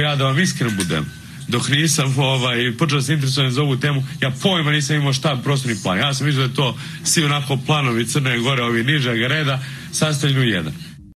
Ja da vam iskren budem, dok nisam ovaj, počeo se interesovati za ovu temu, ja pojma nisam imao šta prostorni plan. Ja sam mislio da to svi onako planovi Crne Gore, ovi nižeg reda, sastavljaju jedan.